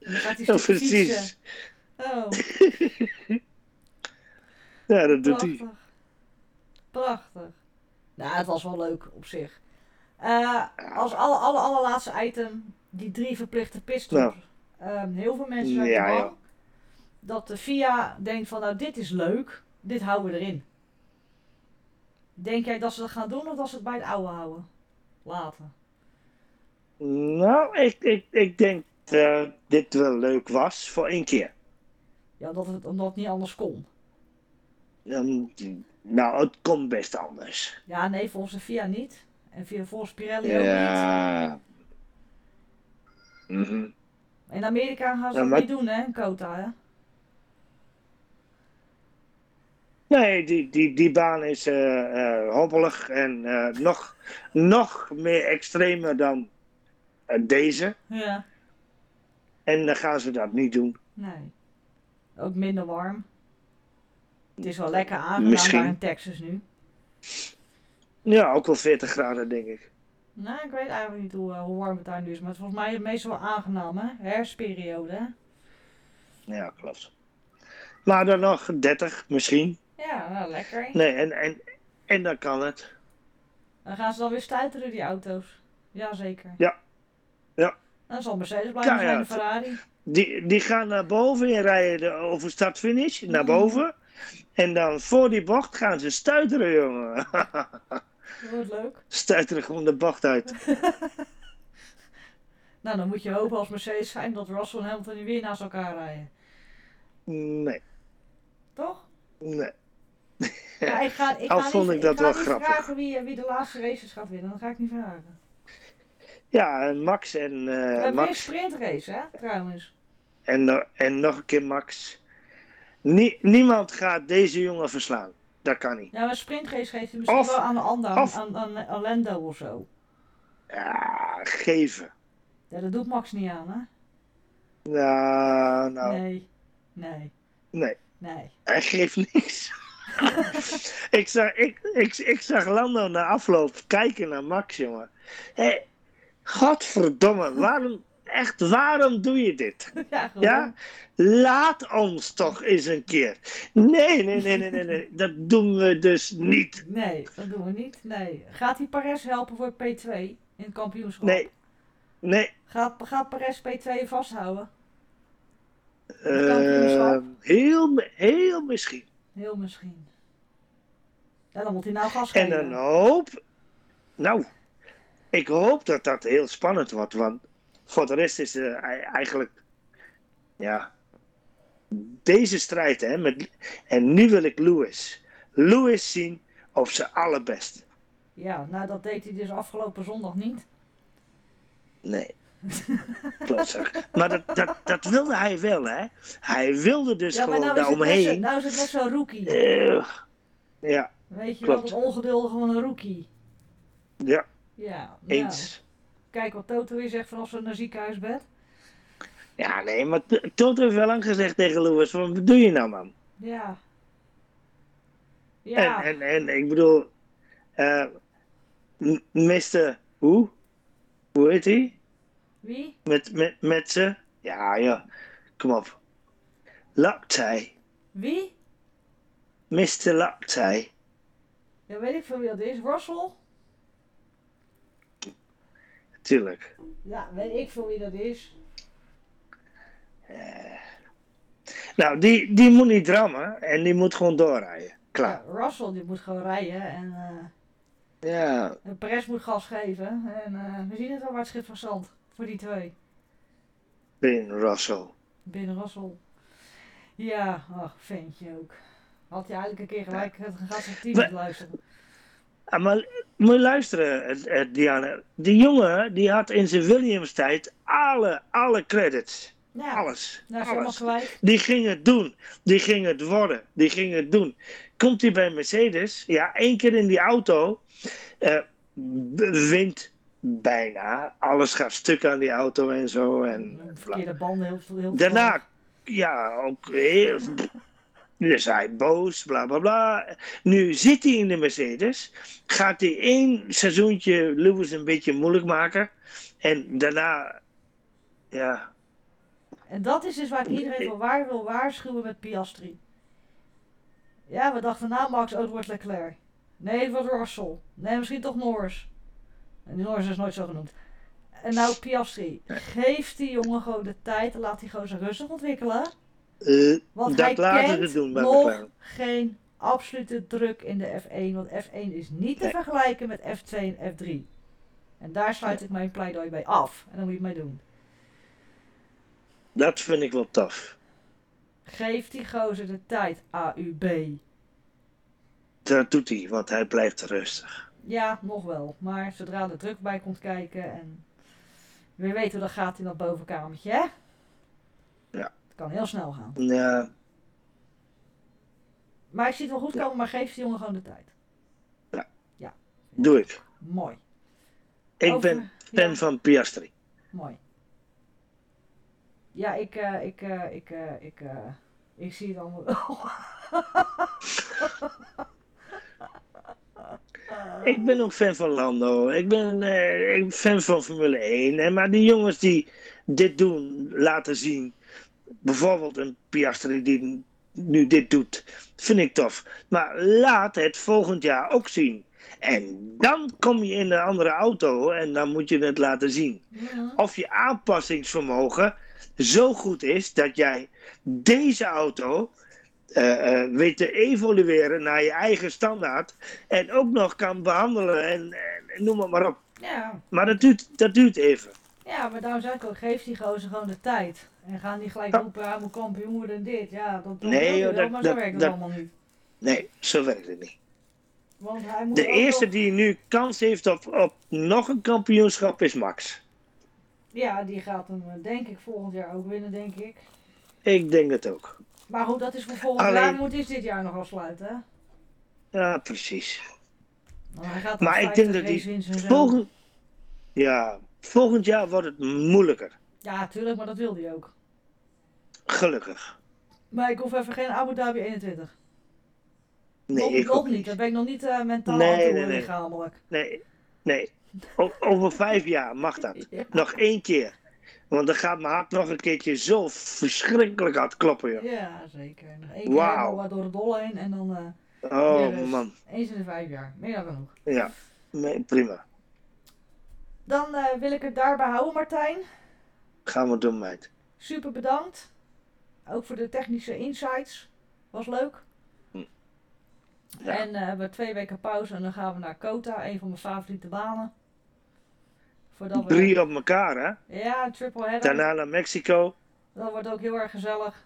En dan gaat hij Ja, stuk fietsen. precies. Oh, Ja, dat doet hij. prachtig. Nou, het was wel leuk op zich. Eh, als alle, alle, allerlaatste item, die drie verplichte pitstops. Ehm, heel veel mensen zijn Ja, bang ja. dat de FIA denkt van nou dit is leuk, dit houden we erin. Denk jij dat ze dat gaan doen of dat ze het bij het oude houden? Laten. Nou, ik, ik, ik denk dat dit wel leuk was voor één keer. Ja, dat het, omdat het niet anders kon. Dan, nou, het komt best anders. Ja, nee, volgens de FIA niet. En via volgens Pirelli ook niet. Ja. Mhm. In Amerika gaan ze Ja, maar- niet doen, hè, in Kota, hè? Nee, die, die, die baan is eh, eh, hobbelig en eh, nog, nog meer extremer dan deze. Ja. En dan gaan ze dat niet doen. Nee. Ook minder warm. Het is wel lekker aangenaam daar in Texas nu. Ja, ook wel 40 graden, denk ik. Nou, ik weet eigenlijk niet hoe, hoe warm het daar nu is. Maar het is volgens mij meestal wel aangenaam, hè? Herfstperiode, hè? Ja, klopt. Maar dan nog 30 misschien. Ja, nou, lekker. Nee, en, en, en dan kan het. Dan gaan ze dan weer stuiteren, die auto's. Jazeker. Ja. Ja. Dan zal Mercedes blijven zijn, de Ferrari. Die, die gaan naar boven en rijden de- over start-finish naar Mhm. boven. En dan voor die bocht gaan ze stuiteren, jongen. Dat wordt leuk. Stuiteren gewoon de bocht uit. Nou, dan moet je hopen als Mercedes zijn dat Russell en Hamilton niet weer naast elkaar rijden. Nee, Toch? nee. Ja, ik ga, ik Al ga vond niet, ik dat wel grappig. vragen wie, wie de laatste races gaat winnen. Dat ga ik niet vragen. Ja, en Max en We hebben weer een Max. sprintrace, hè, trouwens. En, en nog een keer Max. Nie- niemand gaat deze jongen verslaan. Dat kan niet. Ja, maar een sprintrace geeft hij misschien Of- wel aan de ander, of- aan, aan, aan Lando of zo. Ja, geven. Ja, dat doet Max niet aan, hè? Nou, nou, Nee. Nee. nee. Nee. Hij geeft niks. Ik, zag, ik, ik, ik zag Lando na afloop kijken naar Max, jongen. Hé, godverdomme, waarom, echt, waarom doe je dit? ja? Laat ons toch eens een keer. Nee, nee, nee, nee, nee, nee. dat doen we dus niet. Nee, dat doen we niet. Nee. Gaat hij Perez helpen voor P2 in het kampioenschap? Nee, nee. Gaat, gaat Perez P2 vasthouden? eh, kampioenschap? heel, heel misschien. Heel misschien. Ja, dan moet hij nou gas En geven. dan hoop. Nou, ik hoop dat dat heel spannend wordt. Want voor de rest is er eigenlijk. Ja. Deze strijd, hè. Met, en nu wil ik Lewis. Lewis zien op zijn allerbest. Ja, nou dat deed hij dus afgelopen zondag niet. Nee. Maar dat, dat, dat wilde hij wel, hè? Hij wilde dus ja, gewoon nou daaromheen. nou is het net zo'n rookie. Eh, ja, Weet je klopt. wel, het ongeduldige van een rookie. ja, Ja, nou, eens. kijk wat Toto weer zegt van als ze naar ziekenhuisbed. Ja, nee, maar Toto heeft wel lang gezegd tegen Lewis: wat doe je nou, man? Ja. Ja, En, en, en ik bedoel, eh m- Mr. Hoe? Hoe heet hij? Wie? Met, met, met ze? Ja, ja, kom op. Laptij. Wie? Mr. Laptij. Ja, weet ik veel wie dat is. Russell? Tuurlijk. Ja, weet ik veel wie dat is. Nou, die, die moet niet drammen en die moet gewoon doorrijden. Klaar. Ja, Russell die moet gewoon rijden en, eh Ja, en Perez moet gas geven. En eh, we zien het wel waar het schip van zand voor die twee. Ben Russell. Binnen Russell. Ja, ach, ventje ook. Had hij eigenlijk een keer gelijk het luisteren. Ah, maar moet je luisteren, eh, eh, Diana. Die jongen die had in zijn Williams tijd alle, alle credits. Ja, Alles. nou alles. Die ging het doen. Die ging het worden. Die ging het doen. Komt hij bij Mercedes? Ja, één keer in die auto. b- wint bijna. Alles gaat stuk aan die auto en zo. En. Verkeerde banden, heel veel. Heel Daarna, ja, ook heel. Dus hij boos, bla bla bla. Nu zit hij in de Mercedes. Gaat hij één seizoentje Lewis een beetje moeilijk maken. En daarna, ja, En dat is dus waar ik iedereen voor waar wil waarschuwen met Piastri. Ja, we dachten nou Max, oh, het wordt Leclerc. Nee, het wordt Russell. Nee, misschien toch Norris. Norris is nooit zo genoemd. En nou Piastri. Geef die jongen gewoon de tijd en laat die zich rustig ontwikkelen. eh, Want dat hij laten kent doen bij nog McLaren. geen absolute druk in de F1. Want F1 is niet te Nee. vergelijken met F2 en F3. En daar sluit ik mijn pleidooi bij af. En dan moet je het mee doen. Dat vind ik wel tof. Geef die gozer de tijd, AUB. Dat doet hij, want hij blijft rustig. Ja, nog wel. Maar zodra er druk bij komt kijken en weer weten hoe dat gaat in dat bovenkamertje, hè? Ja. Het kan heel snel gaan. Ja, Maar ik zie het wel goed Ja. komen, maar geef die jongen gewoon de tijd. doe ik. Mooi. Ik Over- ben fan ja, van Piastri. Mooi. Ja, ik, eh, ik, eh, ik, eh, ik, ik zie het allemaal wel. Ik ben ook fan van Lando. Ik ben eh, ik ben fan van Formule 1. En maar die jongens die dit doen, laten zien. Bijvoorbeeld een Piastri die nu dit doet. Vind ik tof. Maar laat het volgend jaar ook zien. En dan kom je in een andere auto en dan moet je het laten zien. Ja. Of je aanpassingsvermogen zo goed is dat jij deze auto eh, eh, weet te evolueren naar je eigen standaard. En ook nog kan behandelen en, en noem het maar op. Ja, Maar dat duurt, dat duurt even. ja, maar daarom zeg ik ook, geef die gozer gewoon de tijd. En ga niet gelijk roepen, hij moet kampioen worden en dit. Ja, dat, dat Nee, joh, dat- maar zo dat- werkt het dat- allemaal niet. Nee, zo werkt het niet. Want hij moet De eerste die nu kans heeft op, op nog een kampioenschap is Max. Ja, die gaat hem eh, denk ik volgend jaar ook winnen, denk ik. Ik denk het ook. Maar goed, dat is voor volgend Alleen- jaar, moet is dit jaar nog afsluiten, hè? Ja, precies. Hij gaat Maar ik denk dat die Volgend, ja, volgend jaar wordt het moeilijker. Ja, tuurlijk, maar dat wilde hij ook. Gelukkig. Maar ik hoef even geen Abu Dhabi 21. Nee, nog, ik nog ook niet. Daar ben ik nog niet eh, mentaal Nee, aan toe, nee, nee. lichamelijk. Nee, nee. O- over vijf jaar mag dat. Ja. Nog één keer. Want dan gaat mijn hart nog een keertje zo verschrikkelijk hard kloppen, joh. Ja, zeker. Nog één keer Wauw. helemaal door de dolle heen en dan eh Oh, man. eens in de vijf jaar. Meer dan genoeg. Ja, nee, prima. Dan eh, wil ik het daarbij houden, Martijn. Gaan we doen, meid. Super bedankt. Ook voor de technische insights. Was leuk. Ja. En eh, we hebben twee weken pauze en dan gaan we naar Kota, een van mijn favoriete banen. Voordat we... Drie op elkaar, hè? Ja, een triple header. Daarna naar Mexico. Dat wordt ook heel erg gezellig.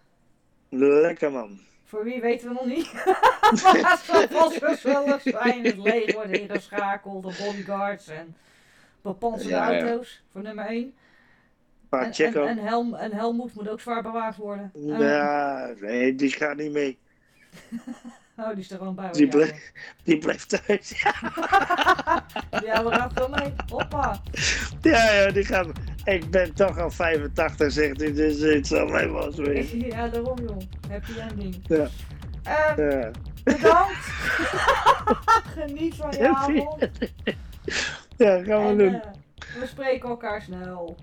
Lekker, man. Voor wie weten we nog niet. maar het zal vast gezellig zijn. Het leger wordt ingeschakeld, de bodyguards en bepanserde Ja, ja. auto's voor nummer 1. En, en, en, Helm, en Helmoet moet ook zwaar bewaakt worden. Ja, nee, die gaat niet mee. Oh, die is er gewoon bij. Die Die blijft thuis. Ja, we gaan gewoon mee. Hoppa. Ja, ja, die gaat. Ik ben toch al 85, zegt hij, dus het zal mij wel eens. Ja, daarom joh. Happy ending. Ja. Eh, Ja. bedankt. Geniet van je avond. Ja, gaan we En doen. eh, we spreken elkaar snel.